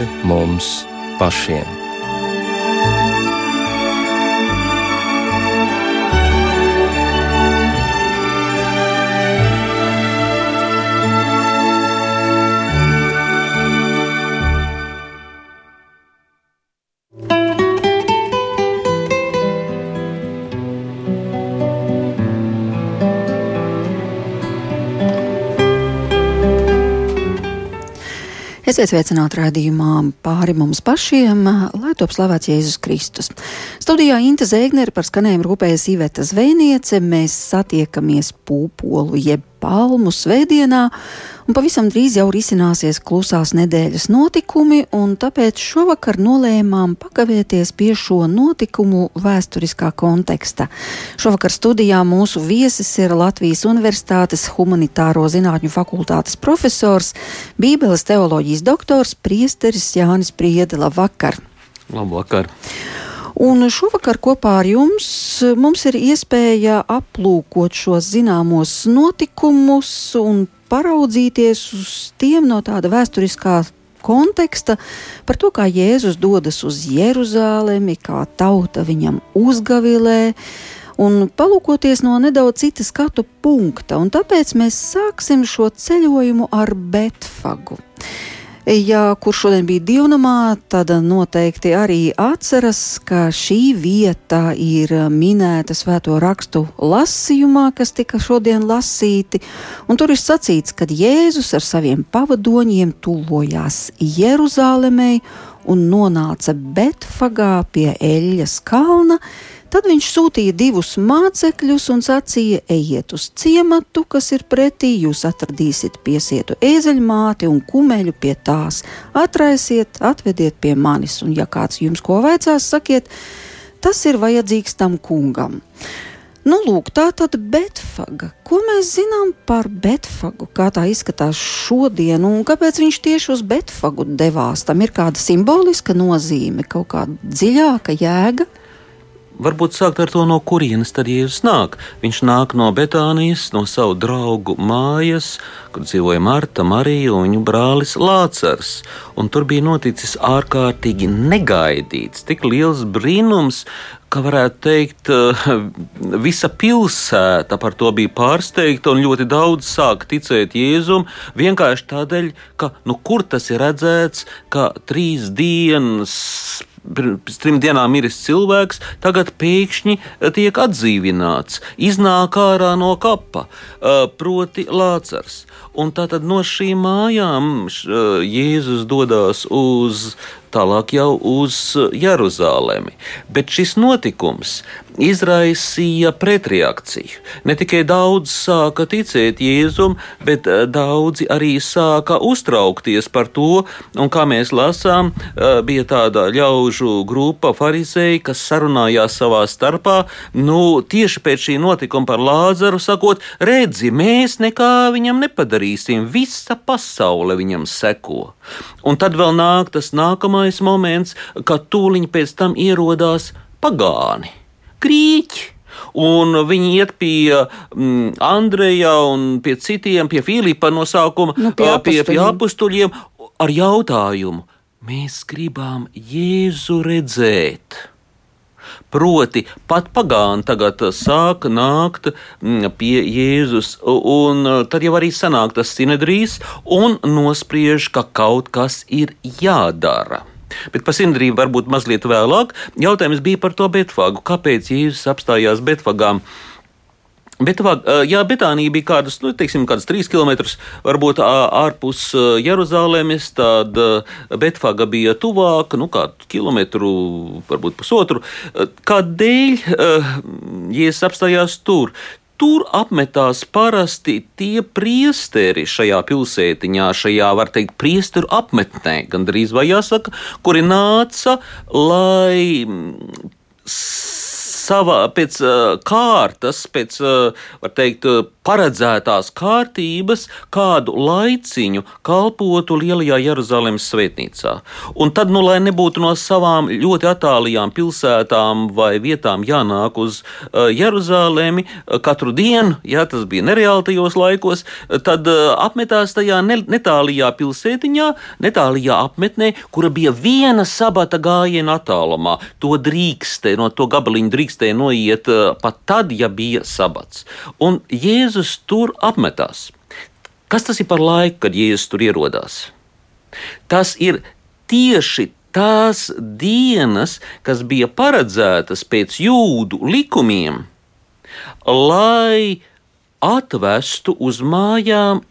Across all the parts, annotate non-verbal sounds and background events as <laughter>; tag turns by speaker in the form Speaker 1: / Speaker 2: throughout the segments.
Speaker 1: pāri mums pašiem.
Speaker 2: Esiet sveicināti raidījumā pāri mums pašiem, lai top slavēts Jēzus Kristus. Studijā Inte Zēgnere par skanējumu rūpējas Iveta Zvēniece. Mēs satiekamies pūpolu jeb palmu svētdienā, un pavisam drīz jau risināsies klusās nedēļas notikumi, un tāpēc šovakar nolēmām pakavēties pie šo notikumu vēsturiskā konteksta. Šovakar studijā mūsu viesis ir Latvijas Universitātes humanitāro zinātņu fakultātes profesors, Bībeles teoloģijas doktors, priesteris Jānis Priede. Labvakar!
Speaker 1: Labvakar!
Speaker 2: Un šovakar kopā ar jums mums ir iespēja aplūkot šos zināmos notikumus un paraudzīties uz tiem no tāda vēsturiskā konteksta par to, kā Jēzus dodas uz Jeruzālemi, kā tauta viņam uzgavilē. Un palūkoties no nedaudz cita skatu punkta, un tāpēc mēs sāksim šo ceļojumu ar Betfagu. Ja kurš šodien bija dievnamā, tad noteikti arī atceras, ka šī vieta ir minēta svēto rakstu lasījumā, kas tika šodien lasīti. Un tur ir sacīts, ka Jēzus ar saviem pavadoņiem tuvojās Jeruzālēmei un nonāca Betfagā pie Eļas kalna Tad viņš sūtīja divus mācekļus un sacīja: Ejiet uz ciematu, kas ir pretī, jūs atradīsiet piesietu ēzeļmāti un kumeļu pie tās. Atraisiet, atvediet pie manis, un ja kāds jums ko vajadzās, sakiet, tas ir vajadzīgs tam kungam. Nu, lūk, tā tad Betfaga. Ko mēs zinām par Betfagu? Kā tā izskatās šodien, un kāpēc viņš tieši uz Betfagu devās? Tam ir kāda simboliska nozīme, kaut kāda dziļāka jēga
Speaker 3: varbūt sākt ar to, no kurienes tad Jēzus nāk. Viņš nāk no Betānijas, no savu draugu mājas, kur dzīvoja Marta, Marija un viņu brālis Lācars. Un tur bija noticis ārkārtīgi negaidīts, tik liels brīnums, ka varētu teikt, eh, visa pilsēta par to bija pārsteigta, un ļoti daudz sāka ticēt Jēzum. Vienkārši tādēļ, ka nu, kur tas ir redzēts, ka trīs dienas pirms trim dienām miris cilvēks, tagad pēkšņi eh, tiek atdzīvināts, iznāk ārā no kapa, eh, proti Lācars. Un tātad no šīm mājām eh, Jēzus dodas uz tālāk jau uz Jeruzalemi. Bet šis notikums izraisīja pretreakciju. Ne tikai daudz sāka ticēt Jēzum, bet eh, daudzi arī sāka uztraukties par to, un kā mēs lasām, eh, bija tāda ļaužu grupa farizēji, kas sarunājās savā starpā, nu, tieši pēc šī notikuma par Lāzaru, sakot, redzi, mēs nekā viņam nepadarīsim, visa pasaule viņam seko. Un tad vēl nāk tas nākamais moments, kad tūliņ pēc tam ierodās pagāni, grīķi. Un viņi iet pie mm, Andreja un pie citiem, pie Filipa no sākuma,
Speaker 2: nu, pie,
Speaker 3: pie, pie apustuļiem ar jautājumu: Mēs gribam Jēzu redzēt. Proti, pat pagāni tagad sāk nākt mm, pie Jēzus, un tad jau arī sanāk tas sinedrīs un nospriež, ka kaut kas ir jādara. Bet par sindrību varbūt mazliet vēlāk. Jautājums bija par to Betfāgu. Kāpēc Jēzus apstājās Betfagām? Bet, jā, Betānija bija kādas, nu, teiksim, kādas trīs km varbūt ārpus Jeruzalemes, tad Betfaga bija tuvāk, nu, kādu kilometru, varbūt pusotru. Kādēļ Jēzus apstājās tur? Tur apmetās parasti tie priesteri šajā pilsētiņā, šajā, var teikt, priesteru apmetnē, gandrīz vai jāsaka, kuri nāca, lai savā, pēc uh, kārtas, pēc, uh, var teikt, uh, paredzētās kārtības kādu laiciņu kalpotu Lielajā Jeruzalemes svētnīcā. Un tad, nu, lai nebūtu no savām ļoti attālijām pilsētām vai vietām jānāk uz Jeruzalemi katru dienu, ja tas bija nereāli tajos laikos, tad apmetās tajā ne, netālijā pilsētiņā, netālijā apmetnē, kura bija viena sabata gājiena attālumā. To drīkstēja, no to gabaliņu drīkstēja noiet uh, pat tad, ja bija sabats. Un Jēzus tur apmetās. Kas tas ir par laiku, kad Jēzus tur ierodās? Tas ir tieši tās dienas, kas bija paredzētas pēc jūdu likumiem, lai atvestu uz mājām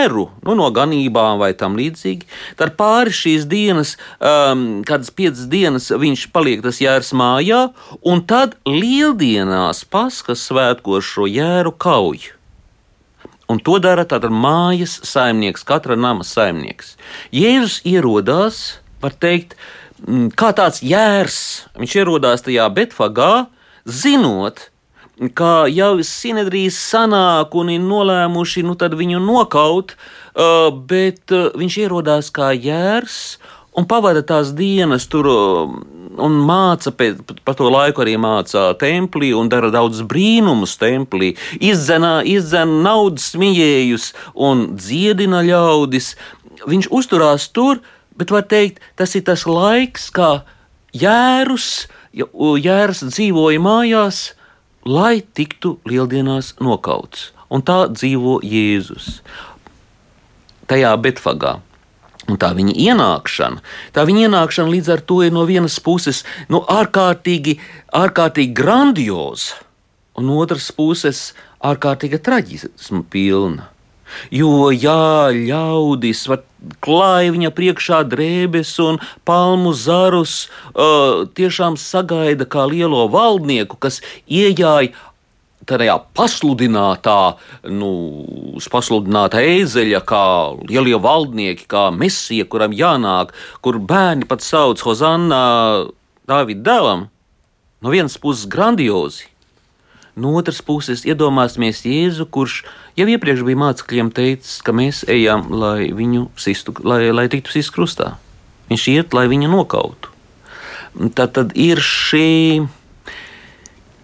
Speaker 3: jēru nu, no ganībām vai tam līdzīgi. Tad pāri šīs dienas, um, kādas piecas dienas, viņš paliek tas jērs mājā, un tad lieldienās paskas svētkos šo jēru kauju. Un to dara tātad mājas saimnieks, katra nama saimnieks. Jēzus ierodās, var teikt, mm, kā tāds jērs. Viņš ierodās tajā Betfagā, zinot, ka jau Sinedrijas sanāk un ir nolēmuši nu, viņu nokaut, uh, bet uh, viņš ierodās kā jērs un pavada tās dienas tur. Uh, un māca pēc, par to laiku arī mācā templī un dara daudz brīnumus templī. Izdzena, izdzena naudas smijējus un dziedina ļaudis. Viņš uzturās tur, bet var teikt, tas ir tas laiks, kā jērus, jērs dzīvoja mājās, lai tiktu lieldienās nokauts. Un tā dzīvo Jēzus. Tajā Betfagā. Un tā viņa ienākšana, tā viņa ienākšana līdz ar to ir no vienas puses nu, ārkārtīgi, ārkārtīgi grandioza, un otras puses ārkārtīga traģisma pilna. Jo, jā, ļaudis var klāja viņa priekšā drēbes un palmu zarus, uh, tiešām sagaida kā lielo valdnieku, kas iejāja tajā pasludinātā, nu, pasludināta ezeļa, kā lielie valdnieki, kā mesija, kuram jānāk, kur bērni pat sauc Hozanna Dāvida dēlam. No vienas puses grandiozi, no otras puses iedomāsimies Jēzu, kurš jau iepriekš bija mācekļiem teicis, ka mēs ejam, lai viņu sistu, lai, lai tiktu sistu krustā. Viņš iet, lai viņu nokautu. Tad, tad ir šī,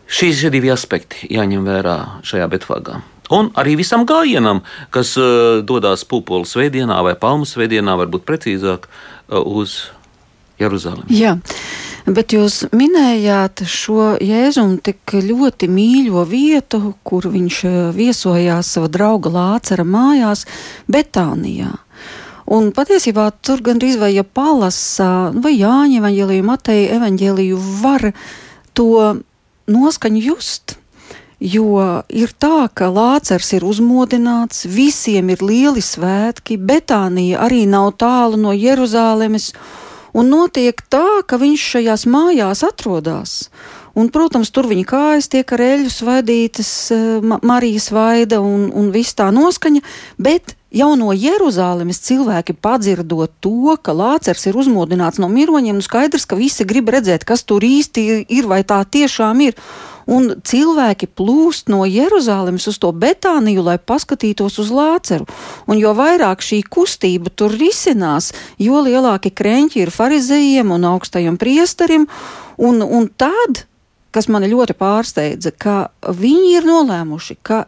Speaker 3: šīs divi aspekti jāņem vērā šajā betvāgā. Un arī visam gājienam, kas uh, dodas pupoles svētdienā vai palmu svētdienā, varbūt precīzāk, uh, uz Jeruzalemi.
Speaker 2: Jā. Bet jūs minējāt šo jēzumu tik ļoti mīļo vietu, kur viņš eh, viesojās sava drauga Lācara mājās, Betānijā. Un patiesībā tur gandrīz vai ja palasa, vai Jāņa evaņģēliju, Mateja evaņģēliju var to noskaņu just. Jo ir tā, ka Lācars ir uzmodināts, visiem ir lieli svētki, Betānija arī nav tālu no Jeruzālēmes, Un notiek tā, ka viņš šajās mājās atrodas. Un, protams, tur viņa kājas tiek ar eļļu svaidītas, eh, Marijas vaida un, un viss tā noskaņa, bet jau no Jeruzalemes cilvēki padzirdot to, ka Lācers ir uzmodināts no miroņiem, nu skaidrs, ka visi grib redzēt, kas tur īsti ir, vai tā tiešām ir un cilvēki plūst no Jeruzalemes uz to Betāniju, lai paskatītos uz Lāceru. Un jo vairāk šī kustība tur risinās, jo lielāki kreņķi ir farizējiem un augstajam priesterim, un, un tad, kas mani ļoti pārsteidza, ka viņi ir nolēmuši, ka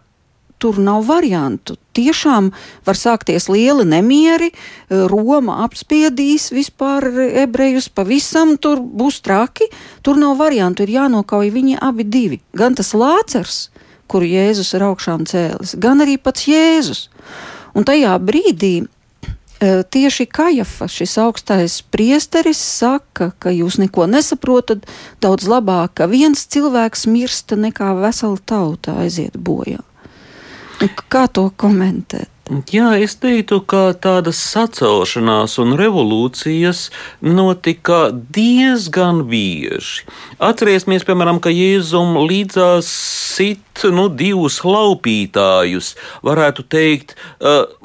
Speaker 2: tur nav variantu. Tiešām var sākties lieli nemieri, Roma apspiedīs vispār ebrejus, pavisam tur būs traki, tur nav variantu, ir jānokauj viņi abi divi. Gan tas lācers, kuru Jēzus ir augšām cēlis, gan arī pats Jēzus. Un tajā brīdī e, tieši Kajafa, šis augstais priesteris, saka, ka jūs neko nesaprotat, daudz labāk, ka viens cilvēks mirsta nekā vesela tauta aiziet bojā. Kā to komentēt?
Speaker 3: Jā, es teiktu, ka tādas sacelšanās un revolūcijas notika diezgan bieži. Atcerieties, piemēram, ka Jēzum līdzās sit nu, divus laupītājus, varētu teikt,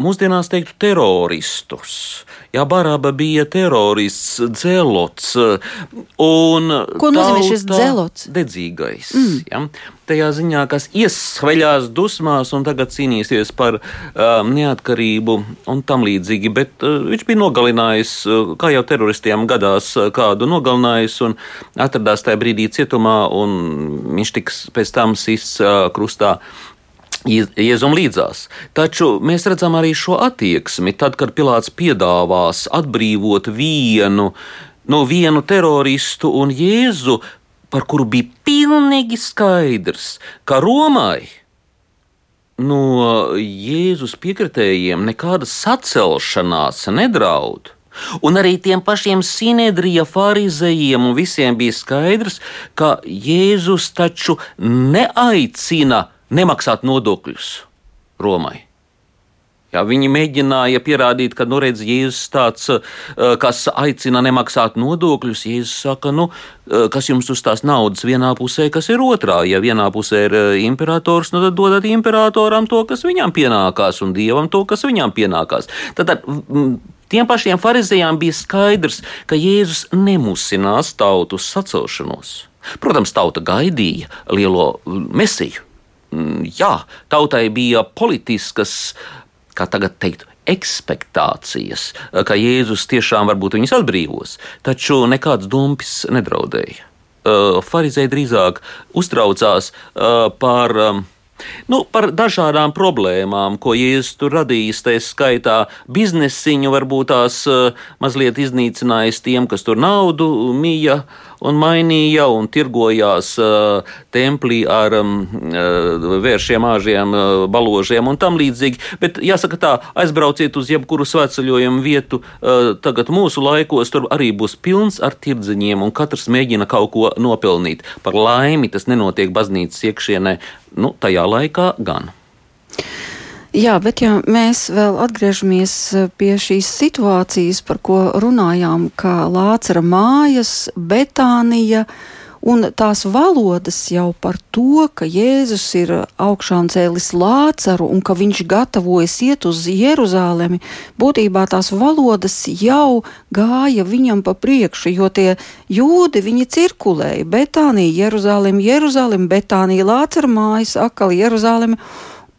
Speaker 3: mūsdienās teiktu teroristus. Jā, Baraba bija terorists, dzelots. Un
Speaker 2: Ko nozīmē šis dzelots?
Speaker 3: Dedzīgais. Mm. Ja? Tajā ziņā, kas iesveļās dusmās un tagad cīnīsies par um, neatkarību un tam līdzīgi, bet uh, viņš bija nogalinājis, uh, kā jau teroristiem gadās, uh, kādu nogalinājis un atradās tajā brīdī cietumā un viņš tiks pēc tam sists uh, krustā. Jēzum līdzās. Taču mēs redzam arī šo attieksmi, tad, kad Pilārs piedāvās atbrīvot vienu no vienu teroristu un Jēzu, par kuru bija pilnīgi skaidrs, ka Romai no Jēzus piekritējiem nekāda sacelšanās nedraud. Un arī tiem pašiem sinedrija farizējiem un visiem bija skaidrs, ka Jēzus taču neaicina nemaksāt nodokļus Romai. Jā, viņi mēģināja pierādīt, ka, nu, redz, Jēzus tāds, eh, kas aicina nemaksāt nodokļus. Jēzus saka, nu, eh, kas jums uz tās naudas vienā pusē, kas ir otrā. Ja vienā pusē ir eh, imperators, nu, tad dodat imperatoram to, kas viņam pienākās, un dievam to, kas viņam pienākās. Tad, tad tiem pašiem farizējām bija skaidrs, ka Jēzus nemusinās tautu sacelšanos. Protams, tauta gaidīja lielo mesiju Mm, jā, tautai bija politiskas, kā tagad teikt, ekspektācijas, ka Jēzus tiešām varbūt viņus atbrīvos, taču nekāds dumpis nedraudēja. Pharizēji drīzāk uztraucās par Nu, par dažādām problēmām, ko Jēzus tur radījis, tā skaitā biznesiņu, varbūt tās mazliet iznīcinājis tiem, kas tur naudu mīja un mainīja un tirgojās uh, templī ar um, vēršiem, āžiem, uh, baložiem un tam līdzīgi. Bet jāsaka tā, aizbrauciet uz jebkuru svētceļojumu vietu, uh, tagad mūsu laikos tur arī būs pilns ar tirdziņiem un katrs mēģina kaut ko nopelnīt. Par laimi tas nenotiek baznīcas iekšienē, nu, tajā laikā gan.
Speaker 2: Jā, bet ja mēs vēl atgriežamies eh, pie šīs situācijas, par ko runājām, kā Lācara mājas, Betānija un tās valodas jau par to, ka Jēzus ir augšām cēlis Lācaru un ka viņš gatavojas iet uz Jeruzālemi, būtībā tās valodas jau gāja viņam pa priekšu, jo tie jūdi viņi cirkulēja Betānija, Jeruzālemi, Jeruzālemi, Betānija, Lācara mājas, akali Jeruzālemi.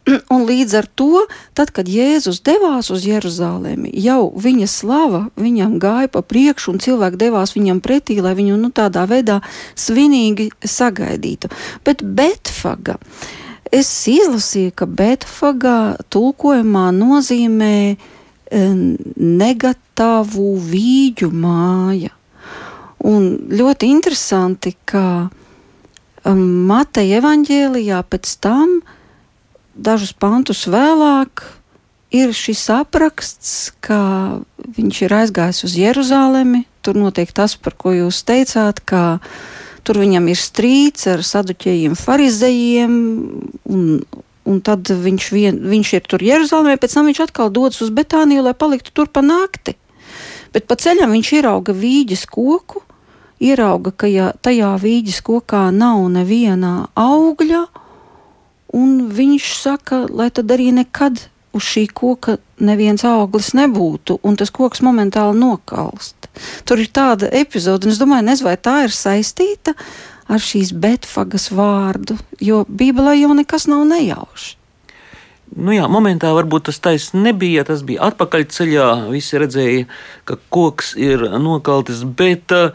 Speaker 2: <clears throat> Un līdz ar to, tad, kad Jēzus devās uz Jeruzalemi, jau viņa slava viņam gāja pa priekšu, un cilvēki devās viņam pretī, lai viņu nu, tādā veidā svinīgi sagaidītu. Bet Betfaga, es izlasīju, ka Betfaga tulkojumā nozīmē e, negatīvu vīģu māja. Un ļoti interesanti, ka Mateja evaņģēlijā pēc tam uh, dažus pantus vēlāk ir šis apraksts, ka viņš ir aizgājis uz Jeruzalemi. Tur notiek tas, par ko jūs teicāt, ka tur viņam ir strīds ar saduķējiem, farizējiem, un, un tad viņš, vien, viņš ir tur Jeruzalemē, pēc tam viņš atkal dodas uz Betāniju, lai paliktu tur pa nakti. Bet pa ceļam viņš ierauga vīģes koku, ierauga, ka ja tajā vīģes kokā nav neviena augļa, un viņš saka, lai tad arī nekad uz šī koka neviens auglis nebūtu, un tas koks momentāli nokalst. Tur ir tāda epizode, un es domāju, nezinu, vai tā ir saistīta ar šīs betfagas vārdu, jo Bībelē jau nekas nav nejauši.
Speaker 3: Nu jā, momentā varbūt tas taisnība nebija, tas bija atpakaļceļā. Visi redzēja, ka koks ir nokaltis, bet uh,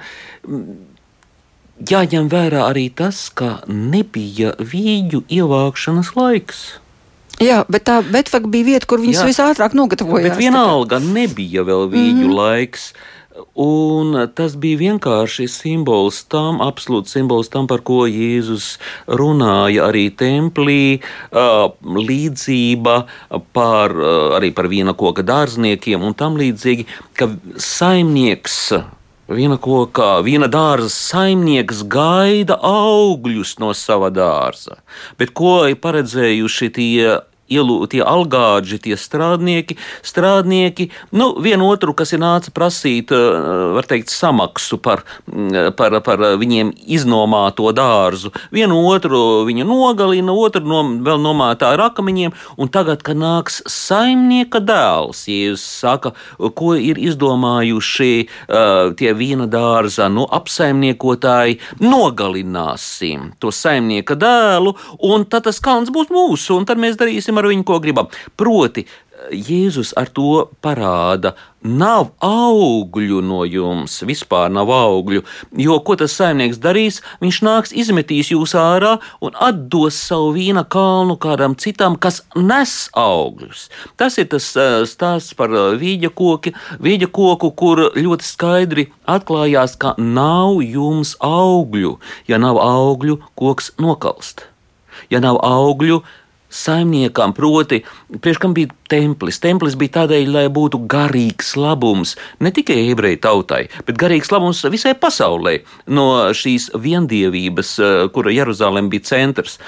Speaker 3: jāņem vērā arī tas, ka nebija vīģu ievākšanas laiks.
Speaker 2: Jā, bet tā Betfaka bija vieta, kur viņas visātrāk nogatavojās.
Speaker 3: Bet vienalga nebija vēl vīģu mm laiks. Un tas bija vienkārši simbols tam, absolūts simbols tam, par ko Jēzus runāja arī templī, līdzība par, arī par viena koka dārzniekiem un tam līdzīgi, ka saimnieks Viena kokā, viena dārza saimnieks gaida augļus no sava dārza, bet ko ir paredzējuši tie ielu, tie algāģi, tie strādnieki, strādnieki, nu, vienotru, kas ir nāca prasīt, var teikt, samaksu par, par, par viņiem iznomāto dārzu. Vienu otru viņa nogalina, otru no, vēl nomātā ar akmeņiem, un tagad, kad nāks saimnieka dēls, Jēzus saka, ko ir izdomājuši uh, tie vīna dārza nu, apsaimniekotāji, nogalināsim to saimnieka dēlu, un tad tas kalns būs mūsu, un tad mēs darīsim ar viņu, ko gribam. Proti, Jēzus ar to parāda, nav augļu no jums, vispār nav augļu, jo ko tas saimnieks darīs? Viņš nāks, izmetīs jūs ārā un atdos savu vīna kalnu kādam citam, kas nes augļus. Tas ir tas stāsts par vīģa, koki, vīģa koku, kur ļoti skaidri atklājās, ka nav jums augļu. Ja nav augļu, koks nokalst. Ja nav augļu, saimniekam, proti, priekš kam bija templis. Templis bija tādēļ, lai būtu garīgs labums ne tikai ebreju tautai, bet garīgs labums visai pasaulē no šīs viendievības, eh, kura Jeruzalem bija centrs.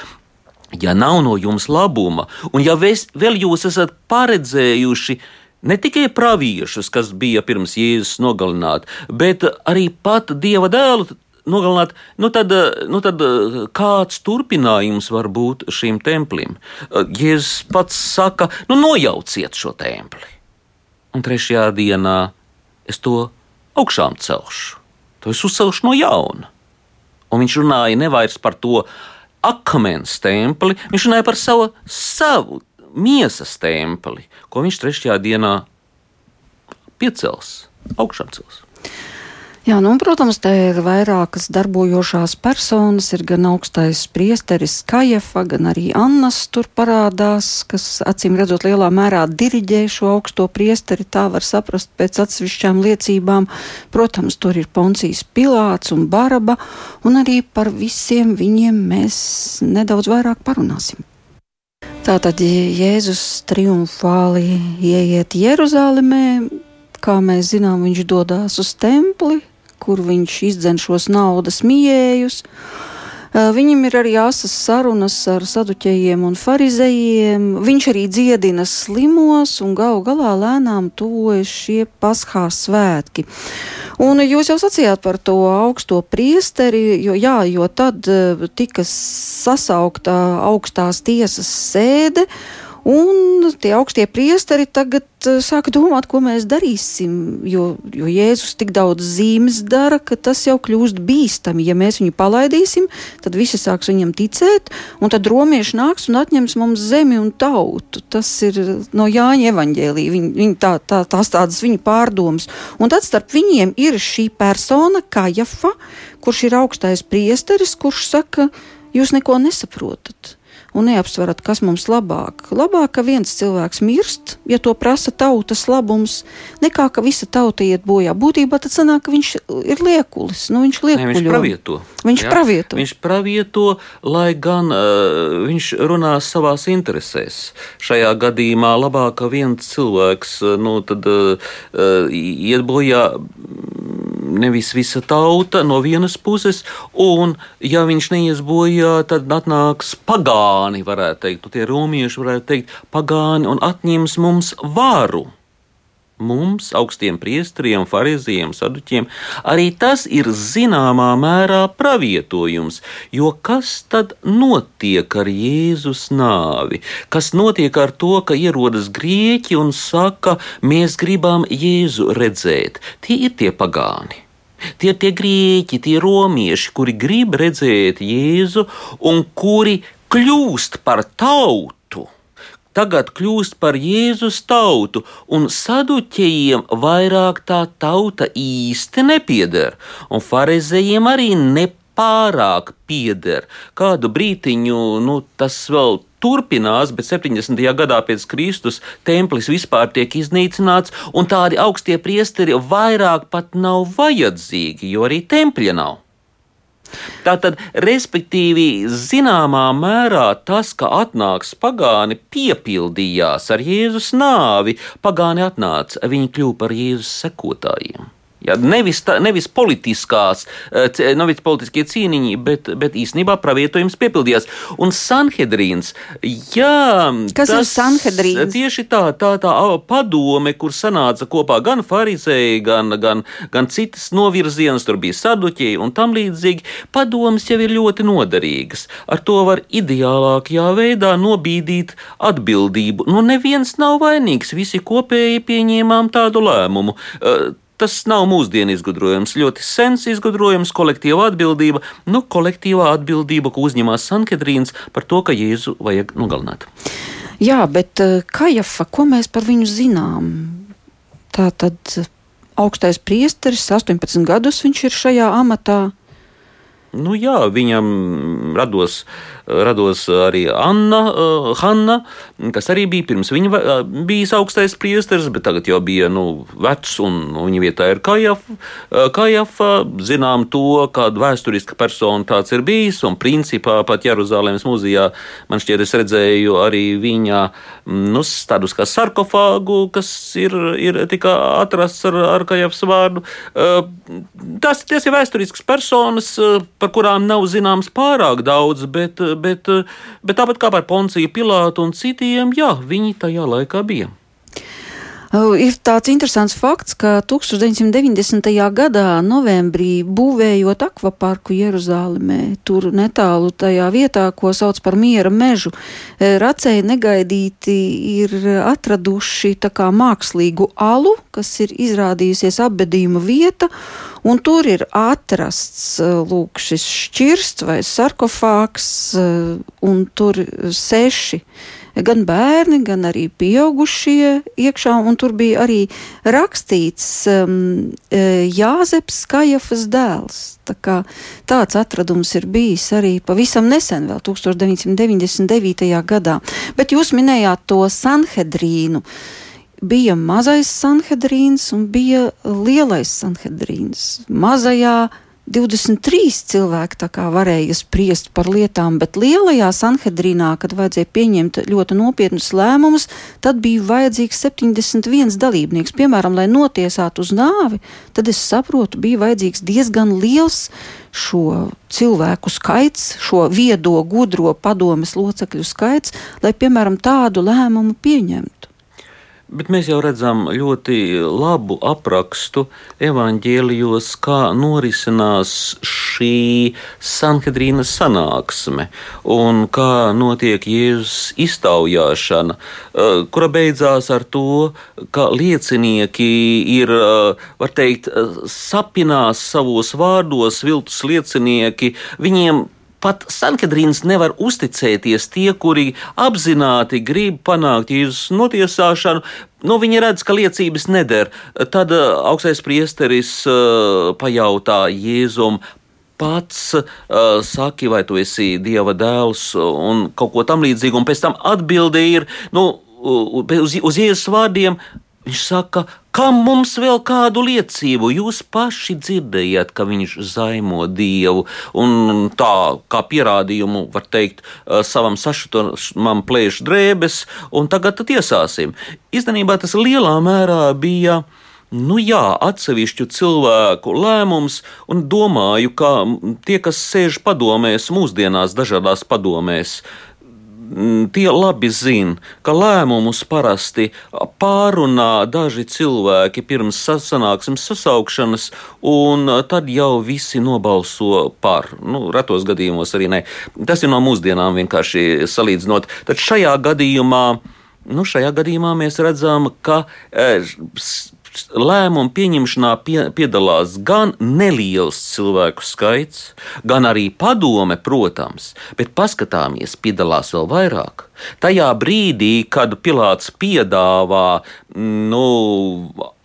Speaker 3: Ja nav no jums labuma, un ja vēl jūs esat paredzējuši ne tikai praviešus, kas bija pirms Jēzus nogalināt, bet arī pat Dieva dēlu, nogalināt, nu tad, nu tad kāds turpinājums var būt šim templim? Jēzus pats saka, nu nojauciet šo templi. Un trešajā dienā es to augšām celšu, to es uzcelšu no jauna. Un viņš runāja nevairs par to akmens templi, viņš runāja par savu, savu miesas templi, ko viņš trešajā dienā piecels, augšām cels.
Speaker 2: Jā, nu, protams, te ir vairākas darbojošās personas. Ir gan augstais priesteris Kajefa, gan arī Annas tur parādās, kas acīm redzot lielā mērā diriģē šo augsto priesteri. Tā var saprast pēc atsevišķām liecībām. Protams, tur ir Poncijas Pilāts un Baraba, un arī par visiem viņiem mēs nedaudz vairāk parunāsim. Tātad Jēzus triumfāli ieiet Jeruzalemē, kā mēs zinām, viņš dodas uz templi, kur viņš izdzen šos naudas mījējus. Viņam ir arī asas sarunas ar saduķējiem un farizējiem. Viņš arī dziedina slimos un galu galā lēnām tuvojas šie paskā svētki. Un jūs jau sacījāt par to augsto priesteri, jo, jā, jo tad tika sasaukta augstās tiesas sēde. Un tie augstie priesteri tagad uh, sāka domāt, ko mēs darīsim, jo, jo Jēzus tik daudz zīmes dara, ka tas jau kļūst bīstami. Ja mēs viņu palaidīsim, tad visi sāks viņam ticēt, un tad romieši nāks un atņems mums zemi un tautu. Tas ir no Jāņa evaņģēlī, viņ, viņ, tā, tā, tās tādas viņa pārdomas. Un tad starp viņiem ir šī persona, Kajafa, kurš ir augstais priesteris, kurš saka, jūs neko nesaprotat un neapsverat, kas mums labāk. Labāk, ka viens cilvēks mirst, ja to prasa tautas labums, nekā ka visa tauta iet bojā. Būtībā tad sanāk, ka viņš ir liekulis. Nu, viņš,
Speaker 3: ne, viņš pravieto.
Speaker 2: Viņš jā, pravieto.
Speaker 3: Viņš pravieto, lai gan uh, viņš runā savās interesēs. Šajā gadījumā labāk, ka viens cilvēks nu, tad, uh, iet bojā nevis visa tauta no vienas puses, un ja viņš neies bojā, tad atnāks pagāni, varētu teikt, nu, tie romieši varētu teikt, pagāni un atņems mums varu mums, augstiem priesteriem, fariziem, saduķiem, arī tas ir zināmā mērā pravietojums, jo kas tad notiek ar Jēzus nāvi? Kas notiek ar to, ka ierodas grieķi un saka, mēs gribam Jēzu redzēt? Tie ir tie pagāni. Tie ir tie grieķi, tie romieši, kuri grib redzēt Jēzu un kuri kļūst par tautu tagad kļūst par Jēzus tautu, un saduķējiem vairāk tā tauta īsti nepieder, un farizējiem arī nepārāk pieder. Kādu brītiņu nu, tas vēl turpinās, bet 70. gadā pēc Kristus templis vispār tiek iznīcināts, un tādi augstie priesteri vairāk pat nav vajadzīgi, jo arī tempļa nav. Tātad, respektīvi, zināmā mērā tas, ka atnāks pagāni, piepildījās ar Jēzus nāvi. Pagāni atnāca, viņi kļuva par Jēzus sekotājiem. Ja, nevis, tā, nevis politiskās, eh, nevis politiskie cīniņi, bet, bet īstenībā pravietojums piepildījās. Un Sanhedrīns, jā,
Speaker 2: kas tas, ir Sanhedrīns?
Speaker 3: Tieši tā, tā, tā padome, kur sanāca kopā gan farizēji, gan, gan, gan citas novirzienas, tur bija saduķi un tam līdzīgi. Padomas jau ir ļoti noderīgas. Ar to var ideālākajā veidā nobīdīt atbildību. Nu, neviens nav vainīgs, visi kopēji pieņēmām tādu lēmumu. Tas nav mūsdienu izgudrojums, ļoti sens izgudrojums, kolektīva atbildība, nu, kolektīvā atbildība, ko uzņemās Sankedrīns par to, ka Jēzu vajag nogalināt.
Speaker 2: Jā, bet uh, Kajafa, ko mēs par viņu zinām? Tā tad augstais priesteris, 18 gadus viņš ir šajā amatā.
Speaker 3: Nu, jā, viņam rados rados arī Anna, uh, Hanna, kas arī bija pirms viņa uh, bijis augstais priesteris, bet tagad jau bija nu, vecs, un viņa vietā ir Kajafa. Uh, Kajafa zinām to, kāda vēsturiska persona tāds ir bijis, un principā pat Jeruzalemes muzejā man šķiet, es redzēju arī viņa nu, tādus kā sarkofāgu, kas ir, ir tikai atrasts ar, ar Kajafas vārdu. Tas, tas ir vēsturisks personas, par kurām nav zināms pārāk daudz, bet, bet, bet tāpat kā par Ponciju Pilātu un citiem, jā, viņi tajā laikā bija.
Speaker 2: Ir tāds interesants fakts, ka 1990. gadā, novembrī, būvējot akvaparku Jeruzalemē, tur netālu tajā vietā, ko sauc par miera mežu, e, racēji negaidīti ir atraduši tā kā mākslīgu alu, kas ir izrādījusies apbedījuma vieta, un tur ir atrasts e, lūk šis šķirsts vai sarkofāks, e, un tur seši gan bērni, gan arī pieaugušie iekšā, un tur bija arī rakstīts um, e, Jāzeps Kajafas dēls. Tā kā tāds atradums ir bijis arī pavisam nesen, vēl 1999. gadā. Bet jūs minējāt to Sanhedrīnu. Bija mazais Sanhedrīns un bija lielais Sanhedrīns. Mazajā 23 cilvēki varēja spriest par lietām, bet lielajā Sanhedrīnā, kad vajadzēja pieņemt ļoti nopietnus lēmumus, tad bija vajadzīgs 71 dalībnieks. Piemēram, lai notiesātu uz nāvi, tad es saprotu, bija vajadzīgs diezgan liels šo cilvēku skaits, šo viedo, gudro padomes locekļu skaits, lai, piemēram, tādu lēmumu pieņemtu.
Speaker 3: Bet mēs jau redzam ļoti labu aprakstu evaņģēlijos, kā norisinās šī Sanhedrīnas sanāksme un kā notiek Jēzus iztaujāšana, eh, kura beidzās ar to, ka liecinieki ir, eh, var teikt, sapinās savos vārdos, viltus liecinieki, viņiem pat Sankedrīns nevar uzticēties tie, kuri apzināti grib panākt Jēzus notiesāšanu. Nu, viņi redz, ka liecības neder. Tad uh, augstais priesteris uh, pajautā Jēzum, pats uh, saki, vai tu esi Dieva dēls un kaut ko tam līdzīgu, un pēc tam atbildi ir, nu, uz, uz Jēzus vārdiem, Viņš saka, kam mums vēl kādu liecību? Jūs paši dzirdējāt, ka viņš zaimo dievu, un tā kā pierādījumu, var teikt, savam sašutumam plēš drēbes, un tagad tiesāsim. Īstenībā tas lielā mērā bija. Nu jā, atsevišķu cilvēku lēmums, un domāju, ka tie, kas sēž padomēs, mūsdienās dažādās padomēs, Mm, tie labi zina, ka lēmumus parasti pārunā daži cilvēki pirms sanāksmes sasaukšanas, un tad jau visi nobalso par. Nu, retos gadījumos arī ne. Tas ir no mūsdienām vienkārši salīdzinot. Tad šajā gadījumā, nu, šajā gadījumā mēs redzam, ka. E, lēmumu pieņemšanā pie, piedalās gan neliels cilvēku skaits, gan arī padome, protams, bet paskatāmies, piedalās vēl vairāk. Tajā brīdī, kad Pilārs piedāvā nu,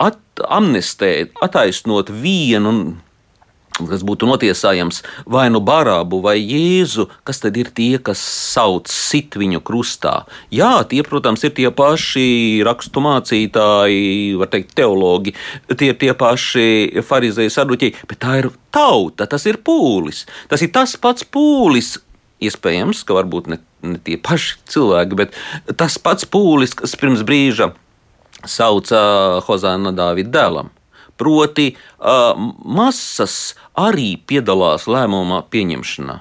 Speaker 3: at, amnestēt, attaisnot vienu kas būtu notiesājams vai nu Barābu vai Jēzu, kas tad ir tie, kas sauc sit viņu krustā? Jā, tie, protams, ir tie paši raksturmācītāji, var teikt, teologi, tie ir tie paši farizēji saduķi, bet tā ir tauta, tas ir pūlis. Tas ir tas pats pūlis. Iespējams, ka varbūt ne, ne tie paši cilvēki, bet tas pats pūlis, kas pirms brīža sauca Hozāna Dāvida dēlam Proti, masas arī piedalās lēmumā pieņemšanā.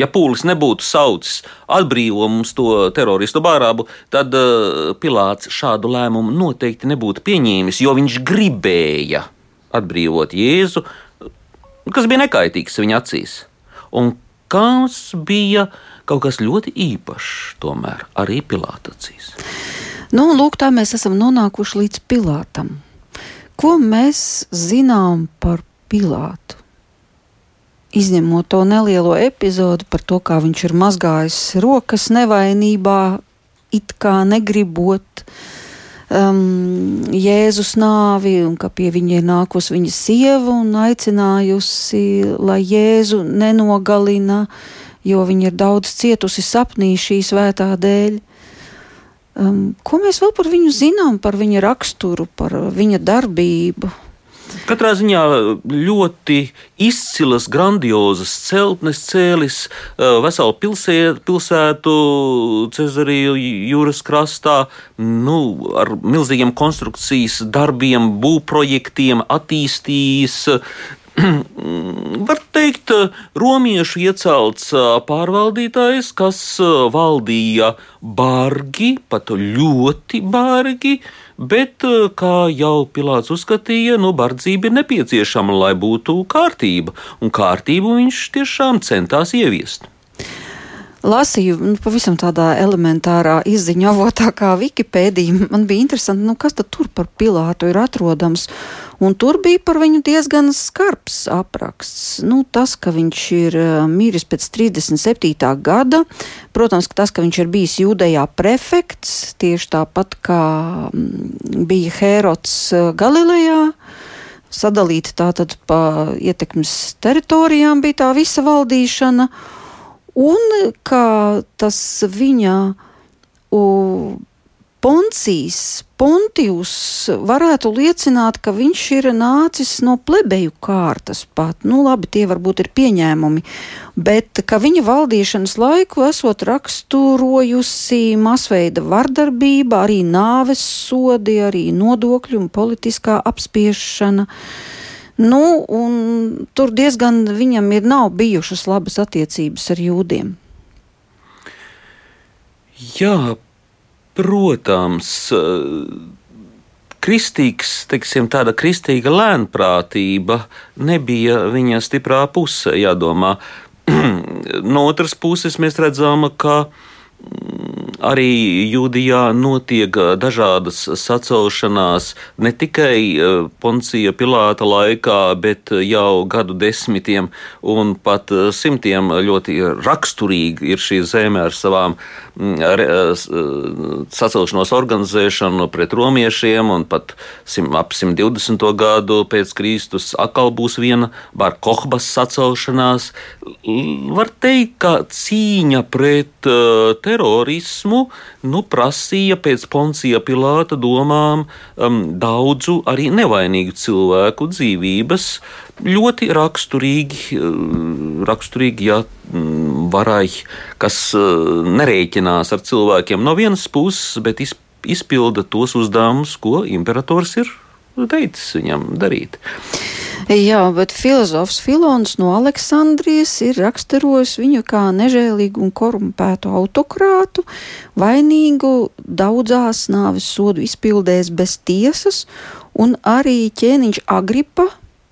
Speaker 3: Ja pūlis nebūtu saucis atbrīvo mums to teroristu bārābu, tad uh, Pilārs šādu lēmumu noteikti nebūtu pieņēmis, jo viņš gribēja atbrīvot Jēzu, kas bija nekaitīgs viņa acīs. Un kas bija kaut kas ļoti īpašs, tomēr arī Pilāta acīs.
Speaker 2: Nu, lūk, tā mēs esam nonākuši līdz Pilātam. Ko mēs zinām par Pilātu? izņemot to nelielo epizodu par to, kā viņš ir mazgājis rokas nevainībā, it kā negribot um, Jēzus nāvi, un ka pie viņa ir nākusi viņa sieva un aicinājusi, lai Jēzu nenogalina, jo viņa ir daudz cietusi sapnī šī svētā dēļ. Um, ko mēs vēl par viņu zinām, par viņa raksturu, par viņa darbību?
Speaker 3: Katrā ziņā ļoti izcilas, grandiozas celtnes cēlis veselu pilsētu, pilsētu Cezariju jūras krastā, nu, ar milzīgiem konstrukcijas darbiem, būvprojektiem, attīstījis <clears throat> var teikt, romiešu iecelts pārvaldītājs, kas valdīja bargi, pat ļoti bargi, bet, kā jau Pilārs uzskatīja, nu, bardzība ir nepieciešama, lai būtu kārtība, un kārtību viņš tiešām centās ieviest
Speaker 2: lasīju nu, pavisam tādā elementārā izziņu avotā kā Wikipēdija. Man bija interesanti, nu, kas tur par Pilātu ir atrodams. Un tur bija par viņu diezgan skarbs apraksts. Nu, tas, ka viņš ir uh, miris pēc 37. gada, protams, ka tas, ka viņš ir bijis jūdejā prefekts, tieši tāpat kā mm, bija Hērots uh, Galilejā sadalīti tātad pa ietekmes teritorijām bija tā visa valdīšana un kā tas viņa uh, Poncijas, Pontijus varētu liecināt, ka viņš ir nācis no plebeju kārtas pat. Nu, labi, tie varbūt ir pieņēmumi, bet ka viņa valdīšanas laiku esot raksturojusi masveida vardarbība, arī nāves sodi, arī nodokļu un politiskā apspiešana. Nu, tur diezgan viņam ir nav bijušas labas attiecības ar jūdiem.
Speaker 3: Jā, protams. Kristīgs, teiksim, tāda kristīga lēnprātība nebija viņa stiprā puse, jādomā. <clears throat> no otras puses, mēs redzam, ka uh, arī Jūdijā notiek dažādas sacelšanās ne tikai Poncija Pilāta laikā, bet jau gadu desmitiem un pat simtiem ļoti raksturīgi ir šī zeme ar savām sacelšanos organizēšanu pret romiešiem, un pat ap 120. gadu pēc Kristus atkal būs viena Bar Kohbas sacelšanās. Var teikt, ka cīņa pret terorismu nu, prasīja pēc Poncija Pilāta domām um, daudzu arī nevainīgu cilvēku dzīvības. Ļoti raksturīgi, uh, raksturīgi ja mm, varai, kas uh, nerēķinās ar cilvēkiem no vienas puses, bet izpilda tos uzdevumus, ko imperators ir teicis viņam darīt.
Speaker 2: Jā, bet filozofs Filons no Aleksandrijas ir raksturojis viņu kā nežēlīgu un korumpētu autokrātu, vainīgu daudzās nāves sodu izpildēs bez tiesas, un arī ķēniņš Agripa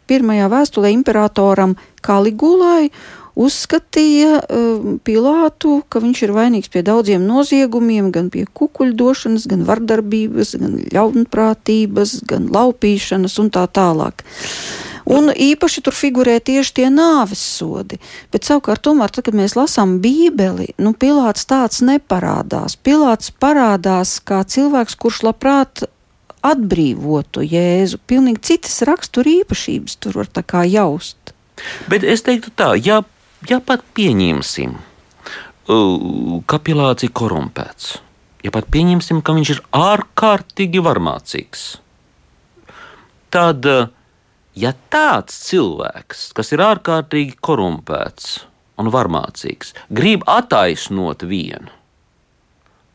Speaker 2: pirmajā vēstulē imperatoram Kaligulai uzskatīja uh, Pilātu, ka viņš ir vainīgs pie daudziem noziegumiem, gan pie kukuļdošanas, gan vardarbības, gan ļaunprātības, gan laupīšanas un tā tālāk. Un īpaši tur figurē tieši tie nāves sodi. Bet savukārt, tomēr, tad, kad mēs lasām Bībeli, nu, Pilārs tāds neparādās. Pilārs parādās kā cilvēks, kurš labprāt atbrīvotu Jēzu. Pilnīgi citas rakstura īpašības tur var tā kā jaust.
Speaker 3: Bet es teiktu tā, ja, ja pat pieņemsim, ka Pilārs ir korumpēts, ja pat pieņemsim, ka viņš ir ārkārtīgi varmācīgs, tad uh, ja tāds cilvēks, kas ir ārkārtīgi korumpēts un varmācīgs, grib attaisnot vienu,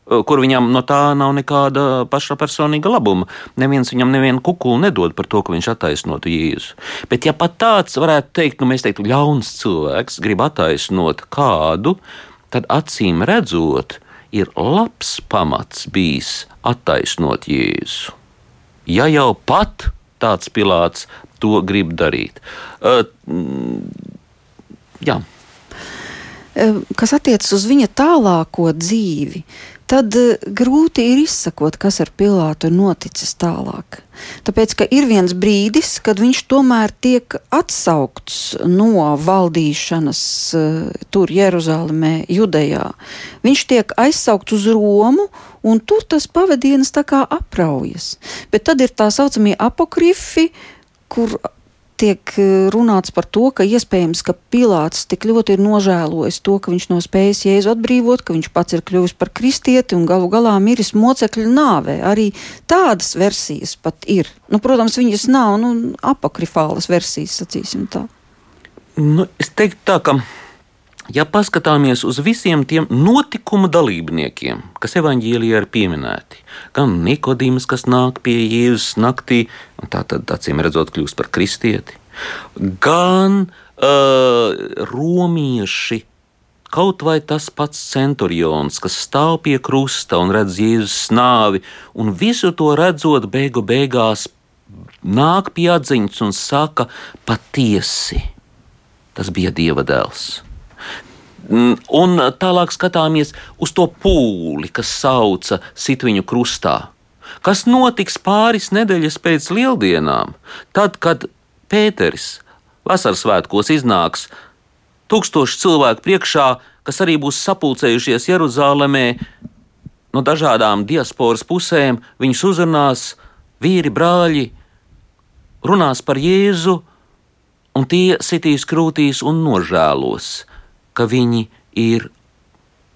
Speaker 3: kur viņam no tā nav nekāda paša personīga labuma. Neviens viņam nevienu kukulu nedod par to, ka viņš attaisnotu Jēzu. Bet, ja pat tāds varētu teikt, nu, mēs teiktu, ļauns cilvēks grib attaisnot kādu, tad acīm redzot, ir labs pamats bijis attaisnot Jēzu. Ja jau pat tāds pilāts to grib darīt. Uh, jā.
Speaker 2: Kas attiecas uz viņa tālāko dzīvi, tad eh, grūti ir izsakot, kas ar Pilātu ir noticis tālāk. Tāpēc, ka ir viens brīdis, kad viņš tomēr tiek atsaukts no valdīšanas tur, Jeruzalemē, Judejā. Viņš tiek aizsaukts uz Romu, un tur tas pavadienas tā kā apraujas. Bet tad ir tā saucamie apokrifi, kur tiek eh, runāts par to, ka iespējams, ka Pilārs tik ļoti ir nožēlojis to, ka viņš nav spējis Jēzu atbrīvot, ka viņš pats ir kļuvis par kristieti un galu galā miris mocekļu nāvē. Arī tādas versijas pat ir. Nu, protams, viņas nav nu, apakrifālas versijas, sacīsim tā.
Speaker 3: Nu, es teiktu tā, ka ja paskatāmies uz visiem tiem notikumu dalībniekiem, kas evanģīlijā ir pieminēti, gan Nikodīms, kas nāk pie Jēzus naktī, un tā tad acīm redzot, kļūst par kristieti, gan uh, romieši. Kaut vai tas pats centurions, kas stāv pie krusta un redz Jēzus nāvi, un visu to redzot, beigu beigās nāk pie atziņas un saka, patiesi, tas bija Dieva dēls. Mm, un tālāk skatāmies uz to pūli, kas sauca sit viņu krustā. Kas notiks pāris nedēļas pēc lieldienām, tad, kad Pēteris vasaras svētkos iznāks tūkstoši cilvēku priekšā, kas arī būs sapulcējušies Jeruzalemē no dažādām diasporas pusēm, viņus uzrunās vīri, brāļi, runās par Jēzu, un tie sitīs krūtīs un nožēlos ka viņi ir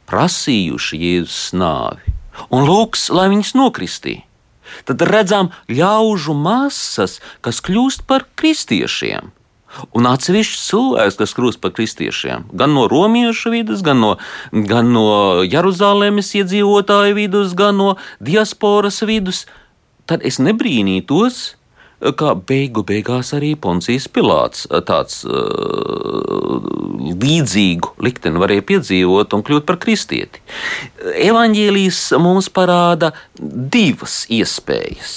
Speaker 3: prasījuši Jēzus nāvi un lūgs, lai viņus nokristītu. Tad redzam ļaužu masas, kas kļūst par kristiešiem. Un atsevišķi cilvēks, kas kļūst par kristiešiem, gan no romiešu vidus, gan no, gan no Jeruzalemes iedzīvotāju vidus, gan no diasporas vidus, tad es nebrīnītos, kā beigu beigās arī Poncijas Pilārs tāds uh, līdzīgu likteni varēja piedzīvot un kļūt par kristieti. Evanģēlijas mums parāda divas iespējas,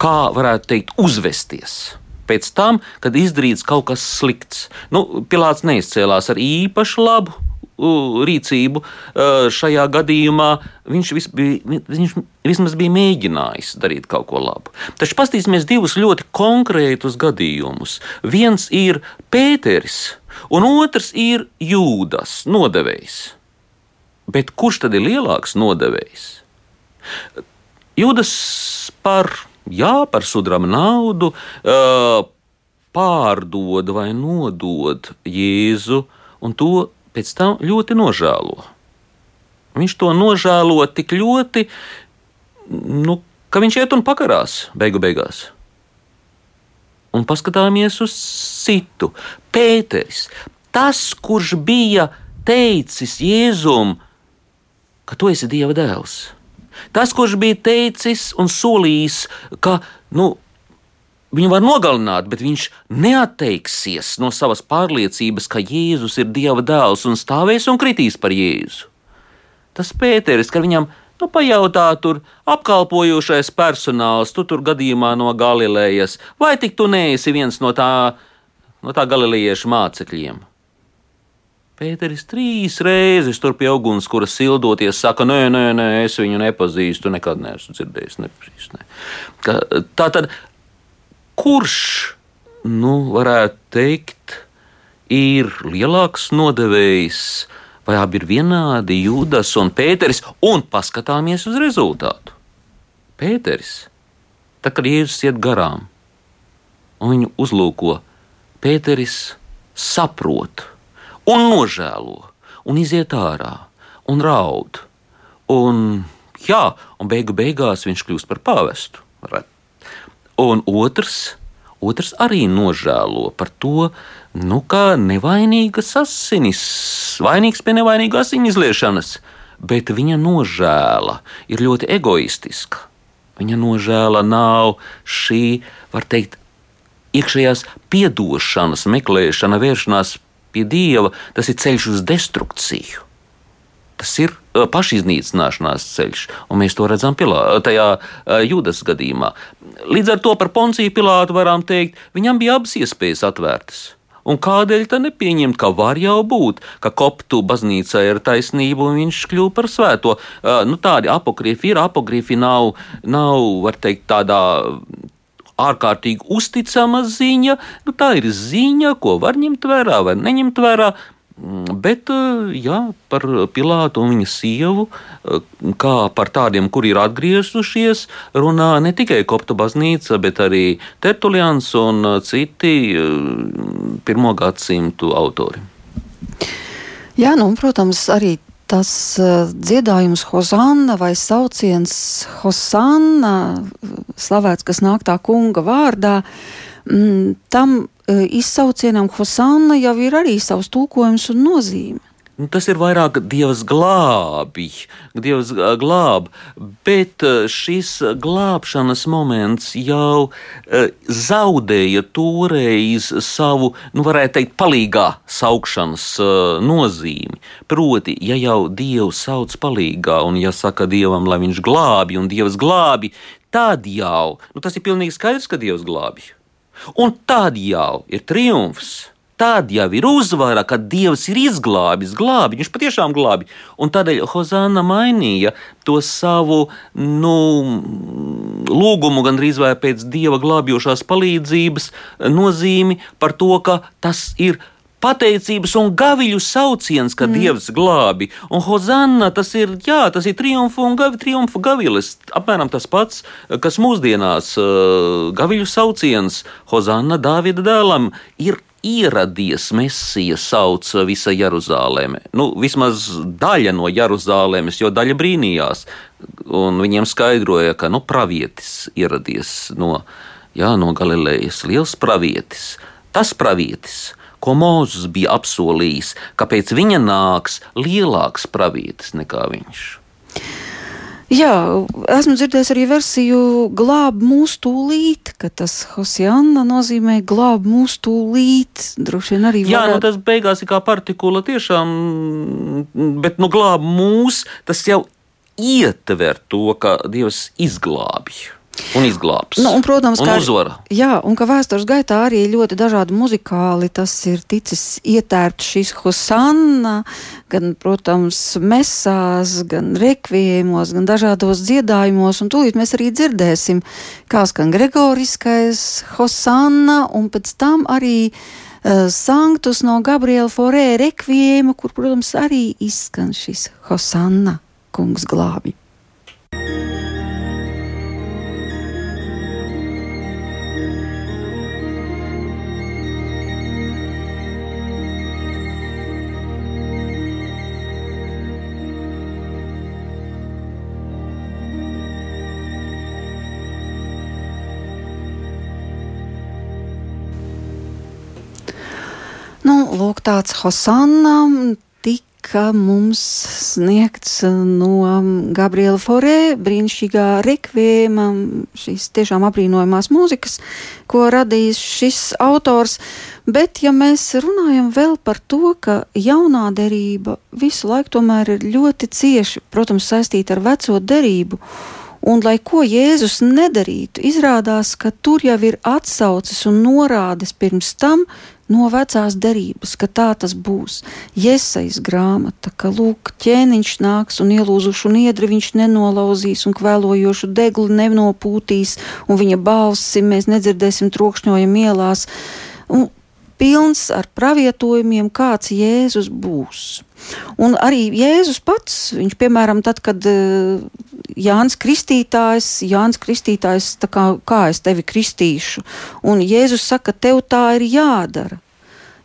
Speaker 3: kā varētu teikt, uzvesties. Pēc tam, kad izdarīts kaut kas slikts, nu, Pilārs neizcēlās ar īpaši labu rīcību šajā gadījumā viņš, vis bija, viņš vismaz bija mēģinājis darīt kaut ko labu. Taču paskatīsimies divus ļoti konkrētus gadījumus. Viens ir Pēteris, un otrs ir Jūdas nodevējs. Bet kurš tad ir lielāks nodevējs? Jūdas par, jā, par sudraba naudu pārdod vai nodod Jēzu, un to pēc tam ļoti nožēlo. Viņš to nožēlo tik ļoti, nu, ka viņš iet un pakarās beigu beigās. Un paskatāmies uz citu. Pēters, tas, kurš bija teicis Jēzum, ka tu esi Dieva dēls. Tas, kurš bija teicis un solījis, ka nu, Viņu var nogalināt, bet viņš neatteiksies no savas pārliecības, ka Jēzus ir Dieva dēls un stāvēs un kritīs par Jēzu. Tas Pēteris, ka viņam nu, pajautā tur apkalpojošais personāls, tu tur gadījumā no Galilejas, vai tik tu neesi viens no tā, no tā galilejiešu mācekļiem? Pēteris trīs reizes tur pie ugunskura sildoties, saka, nē, nē, nē, es viņu nepazīstu, nekad neesmu dzirdējis, nepazīstu. Ne. Tā tad kurš, nu, varētu teikt, ir lielāks nodevējs, vai abi ir vienādi Jūdas un Pēteris, un paskatāmies uz rezultātu. Pēteris, tā kā Jēzus iet garām, un viņu uzlūko, Pēteris saprot un nožēlo, un iziet ārā un raud. Un, jā, un beigu beigās viņš kļūst par pāvestu. Un otrs, otrs arī nožēlo par to, nu, ka nevainīgas asinis, vainīgs pie nevainīgas asiņu izliešanas, bet viņa nožēla ir ļoti egoistiska. Viņa nožēla nav šī, var teikt, iekšējās piedošanas meklēšana, vēršanās pie dieva, tas ir ceļš uz destrukciju. Tas ir pašiznīcināšanās ceļš, un mēs to redzam pilā, tajā jūdas gadījumā. Līdz ar to par Ponciju Pilātu varam teikt, viņam bija abas iespējas atvērtas. Un kādēļ tā nepieņemt, ka var jau būt, ka koptu baznīcā ir taisnība un viņš kļūst par svēto? Nu, tādi apokrifi ir, apokrifi nav, nav, var teikt, tādā ārkārtīgi uzticama ziņa. Nu, tā ir ziņa, ko var ņemt vērā vai neņemt vērā. Mm, bet eh, jā, par Pilātu un viņa sievu, eh, kā par tādiem, kuri ir atgriezušies, runā ne tikai Kopta baznīca, bet arī Tertulians un eh, citi pirmo gadsimtu autori.
Speaker 2: Jā, nu, protams, arī tas dziedājums Hozanna vai sauciens Hosanna, slavēts, kas nāk tā kunga vārdā, mm, tam izsaucienam Hosanna jau ir arī savs tulkojums un nozīme.
Speaker 3: Nu, tas ir vairāk dievs glābi, dievs glāb, bet šis glābšanas moments jau zaudēja toreiz savu, nu, varētu teikt, palīgā saukšanas nozīmi. Proti, ja jau dievs sauc palīgā un ja saka dievam, lai viņš glābi un dievs glābi, tad jau, nu, tas ir pilnīgi skaidrs, ka dievs glābi. Un tad jau ir triumfs tad jau ir uzvara, kad Dievs ir izglābis, glābi, viņš patiešām glābi. Un tādēļ Hozāna mainīja to savu nu, lūgumu gandrīz vai pēc Dieva glābjošās palīdzības nozīmi par to, ka tas ir pateicības un gaviļu sauciens, ka mm. Dievs glābi. Un Hozanna tas ir, jā, tas ir triumfa un gavi, triumfa gavilis. Apmēram tas pats, kas mūsdienās uh, gaviļu sauciens Hozanna Dāvida dēlam ir ieradies Mēsija sauc visa Jeruzaleme. Nu, vismaz daļa no Jeruzalemes, jo daļa brīnījās. Un viņiem skaidroja, ka nu, pravietis ieradies no, jā, no Galilejas, liels pravietis. Tas pravietis, ko Mozus bija apsolījis, ka pēc viņa nāks lielāks pravietis nekā viņš.
Speaker 2: Jā, esmu dzirdējis arī versiju glāb mūsu tūlīt, ka tas Hosianna nozīmē glāb mūsu tūlīt. Droši vien arī.
Speaker 3: Jā, varētu... nu tas beigās ir kā partikula tiešām, bet nu glāb mūs, tas jau ietver to, ka Dievs izglābj un izglābs.
Speaker 2: Nu, un, protams,
Speaker 3: un
Speaker 2: ka,
Speaker 3: uzvara.
Speaker 2: Jā, un ka vēstures gaitā arī ļoti dažādi muzikāli tas ir ticis ietērts šīs Hosanna, gan, protams, mesās, gan rekviemos, gan dažādos dziedājumos, un tūlīt mēs arī dzirdēsim, kā skan gregoriskais Hosanna, un pēc tam arī uh, Sanktus no Gabriela Forē rekviema, kur, protams, arī izskan šis Hosanna kungs glābi. Lūk, tāds Hosanna tika mums sniegts no Gabriela Forē, brīnišķīgā rekvēma, šīs tiešām apbrīnojamās mūzikas, ko radījis šis autors. Bet, ja mēs runājam vēl par to, ka jaunā derība visu laiku tomēr ir ļoti cieši, protams, saistīta ar veco derību, Un, lai ko Jēzus nedarītu, izrādās, ka tur jau ir atsauces un norādes pirms tam no vecās derības, ka tā tas būs. Iesaistīts grāmata, ka lūk, ķēniņš nāks un ielūzušu niedri viņš nenolauzīs un kvēlojošu degli nenopūtīs, un viņa balsi mēs nedzirdēsim trokšņojam ielās. Un pilns ar pravietojumiem, kāds Jēzus būs. Un arī Jēzus pats, viņš piemēram, tad, kad uh, Jānis Kristītājs, Jānis Kristītājs, kā, kā es tevi kristīšu, un Jēzus saka, tev tā ir jādara.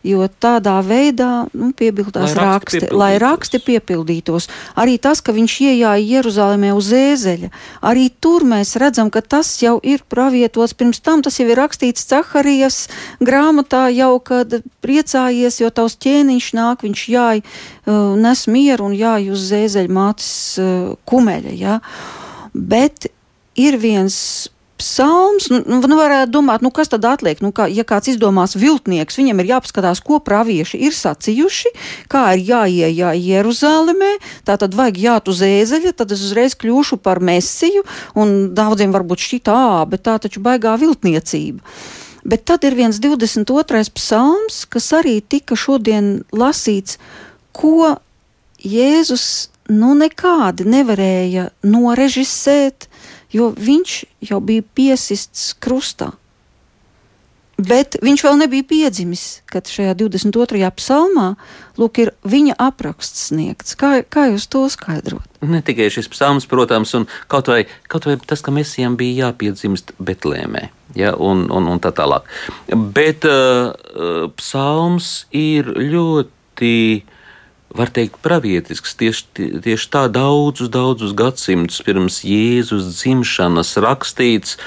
Speaker 2: Jo tādā veidā nu, piebildās
Speaker 3: Lai
Speaker 2: raksti,
Speaker 3: raksti
Speaker 2: lai raksti piepildītos. Arī tas, ka viņš iejāja Jeruzalemē uz ēzeļa, arī tur mēs redzam, ka tas jau ir pravietots. Pirms tam tas jau ir rakstīts Caharijas grāmatā, jau kad priecājies, jo tavs ķēniņš nāk, viņš jāj, uh, nes mieru un jāj uz ēzeļa mātes uh, kumeļa. Ja? Bet ir viens psalms, nu, nu, nu varētu domāt, nu, kas tad atliek, nu, kā, ja kāds izdomās viltnieks, viņam ir jāpaskatās, ko pravieši ir sacījuši, kā ir jāieja Jeruzalemē, tā tad vajag jāt uz ēzeļa, tad es uzreiz kļūšu par mesiju, un daudziem varbūt šķita, ā, bet tā taču baigā viltniecība. Bet tad ir viens 22. psalms, kas arī tika šodien lasīts, ko Jēzus nu nekādi nevarēja norežisēt, jo viņš jau bija piesists krustā. Bet viņš vēl nebija piedzimis, kad šajā 22. psalmā lūk, ir viņa apraksts sniegts. Kā, kā jūs to skaidrot?
Speaker 3: Ne tikai šis psalms, protams, un kaut vai, kaut vai tas, ka mesijam bija jāpiedzimst Betlēmē, ja, un, un, un tā tālāk. Bet uh, uh, psalms ir ļoti, var teikt, pravietisks. Tieši, tieši tā daudzus, daudzus gadsimtus pirms Jēzus dzimšanas rakstīts.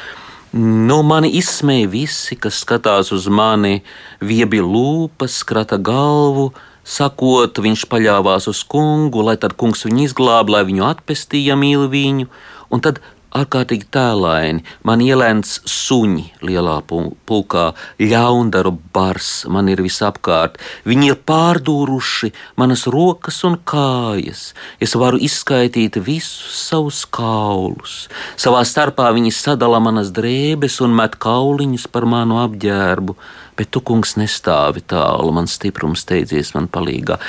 Speaker 3: Nu, mani izsmēja visi, kas skatās uz mani, viebi lūpas, skrata galvu, sakot, viņš paļāvās uz kungu, lai tad kungs viņu izglābtu, lai viņu atpestīja mīl viņu, un tad ārkārtīgi tēlaini, man ielēns suņi lielā pul- pulkā, ļaundaru bars man ir visapkārt. Viņi ir pārdūruši manas rokas un kājas. Es varu izskaidīt visus savus kaulus. Savā starpā viņi sadala manas drēbes un met kauliņus par manu apģērbu. Bet tu, kungs, nestāvi tālu, man stiprums steidzies man palīgā.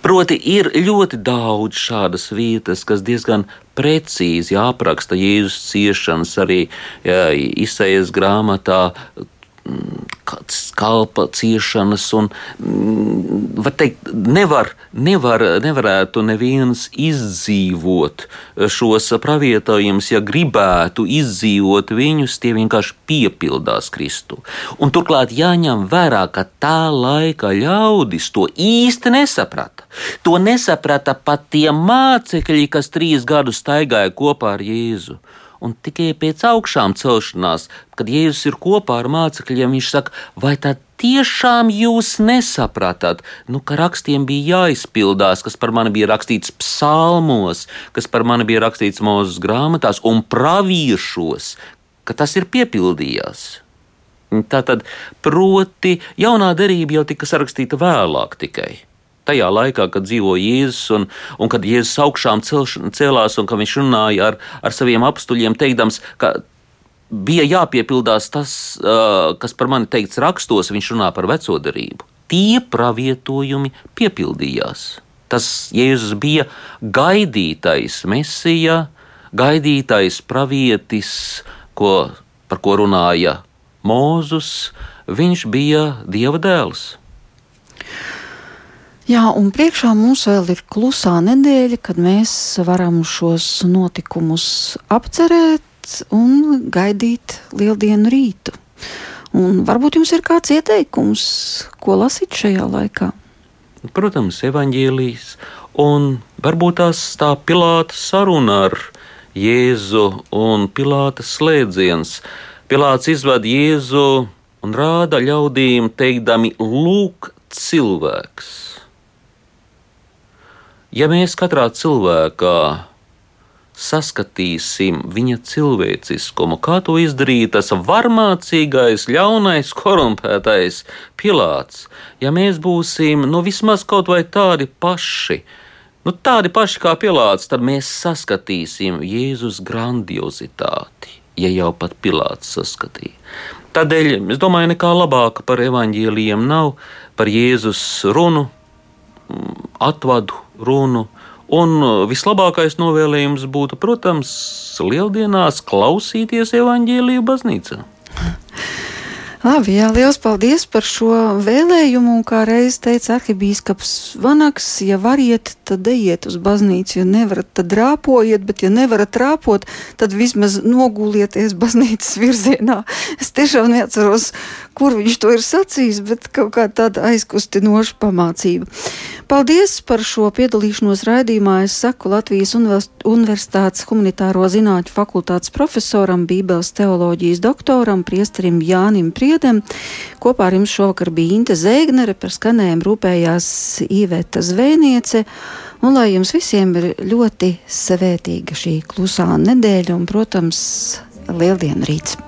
Speaker 3: Proti, ir ļoti daudz šādas vietas, kas diezgan precīzi apraksta Jēzus ciešanas, arī jā, izsējas grāmatā, kalpa ciešanas, un mm, var teikt, nevar, nevar, nevarētu neviens izdzīvot šos pravietojumus, ja gribētu izdzīvot viņus, tie vienkārši piepildās Kristu. Un turklāt jāņem vērā, ka tā laika ļaudis to īsti nesaprata. To nesaprata pat tie mācekļi, kas trīs gadus staigāja kopā ar Jēzu. Un tikai pēc augšām celšanās, kad Jēzus ir kopā ar mācekļiem, viņš saka, vai tad tiešām jūs nesapratāt, nu, ka rakstiem bija jāizpildās, kas par mani bija rakstīts psalmos, kas par mani bija rakstīts mūzes grāmatās un praviešos, ka tas ir piepildījās. Tā tad, proti, jaunā derība jau tika sarakstīta vēlāk tikai tajā laikā, kad dzīvoja Jēzus, un, un kad Jēzus augšām celš, celās, un kad viņš runāja ar, ar saviem apstuļiem, teikdams, ka bija jāpiepildās tas, kas par mani teikts rakstos, viņš runā par veco darību. Tie pravietojumi piepildījās. Tas Jēzus bija gaidītais mesija, gaidītais pravietis, ko, par ko runāja Mūzus. Viņš bija Dieva dēls.
Speaker 2: Jā, un priekšā mums vēl ir klusā nedēļa, kad mēs varam šos notikumus apcerēt un gaidīt lieldienu rītu. Un varbūt jums ir kāds ieteikums, ko lasīt šajā laikā?
Speaker 3: Protams, evaņģēlijas, un varbūt tās tā Pilāta saruna ar Jēzu un Pilāta slēdziens. Pilāts izvada Jēzu un rāda ļaudīm, teikdami, lūk, cilvēks. Ja mēs katrā cilvēkā saskatīsim viņa cilvēciskumu, kā to izdarīja tas varmācīgais, ļaunais, korumpētais Pilāts, ja mēs būsim nu, vismaz kaut vai tādi paši, nu, tādi paši kā Pilāts, tad mēs saskatīsim Jēzus grandiozitāti, ja jau pat Pilāts saskatīja. Tādēļ es domāju, nekā labāka par evaņģēlījiem nav, par Jēzus runu, atvadu runu. Un vislabākais novēlējums būtu, protams, lieldienās klausīties evaņģēlīju baznīcā. <laughs>
Speaker 2: Labi, jā, liels paldies par šo vēlējumu. Un, kā reiz teica arhibīskaps Vanaks, ja variet, tad ejiet uz baznīcu. Ja nevarat, tad drāpojiet, bet ja nevarat rāpot, tad vismaz nogulieties baznīcas virzienā. <laughs> Es tiešām neatceros, kur viņš to ir sacījis, bet kaut kā tāda aizkustinoša pamācība. Paldies par šo piedalīšanos raidījumā. Es saku Latvijas Universitātes humanitāro zinātņu fakultātes profesoram, Bībeles teoloģijas doktoram, priesterim Jānim Priedem. Kopā ar jums šovakar bija Inte Zēgnere, par skanējumu rūpējās Īveta Zvēniece. Un lai jums visiem ir ļoti svētīga šī klusā nedēļa un, protams, lieldienu rīts.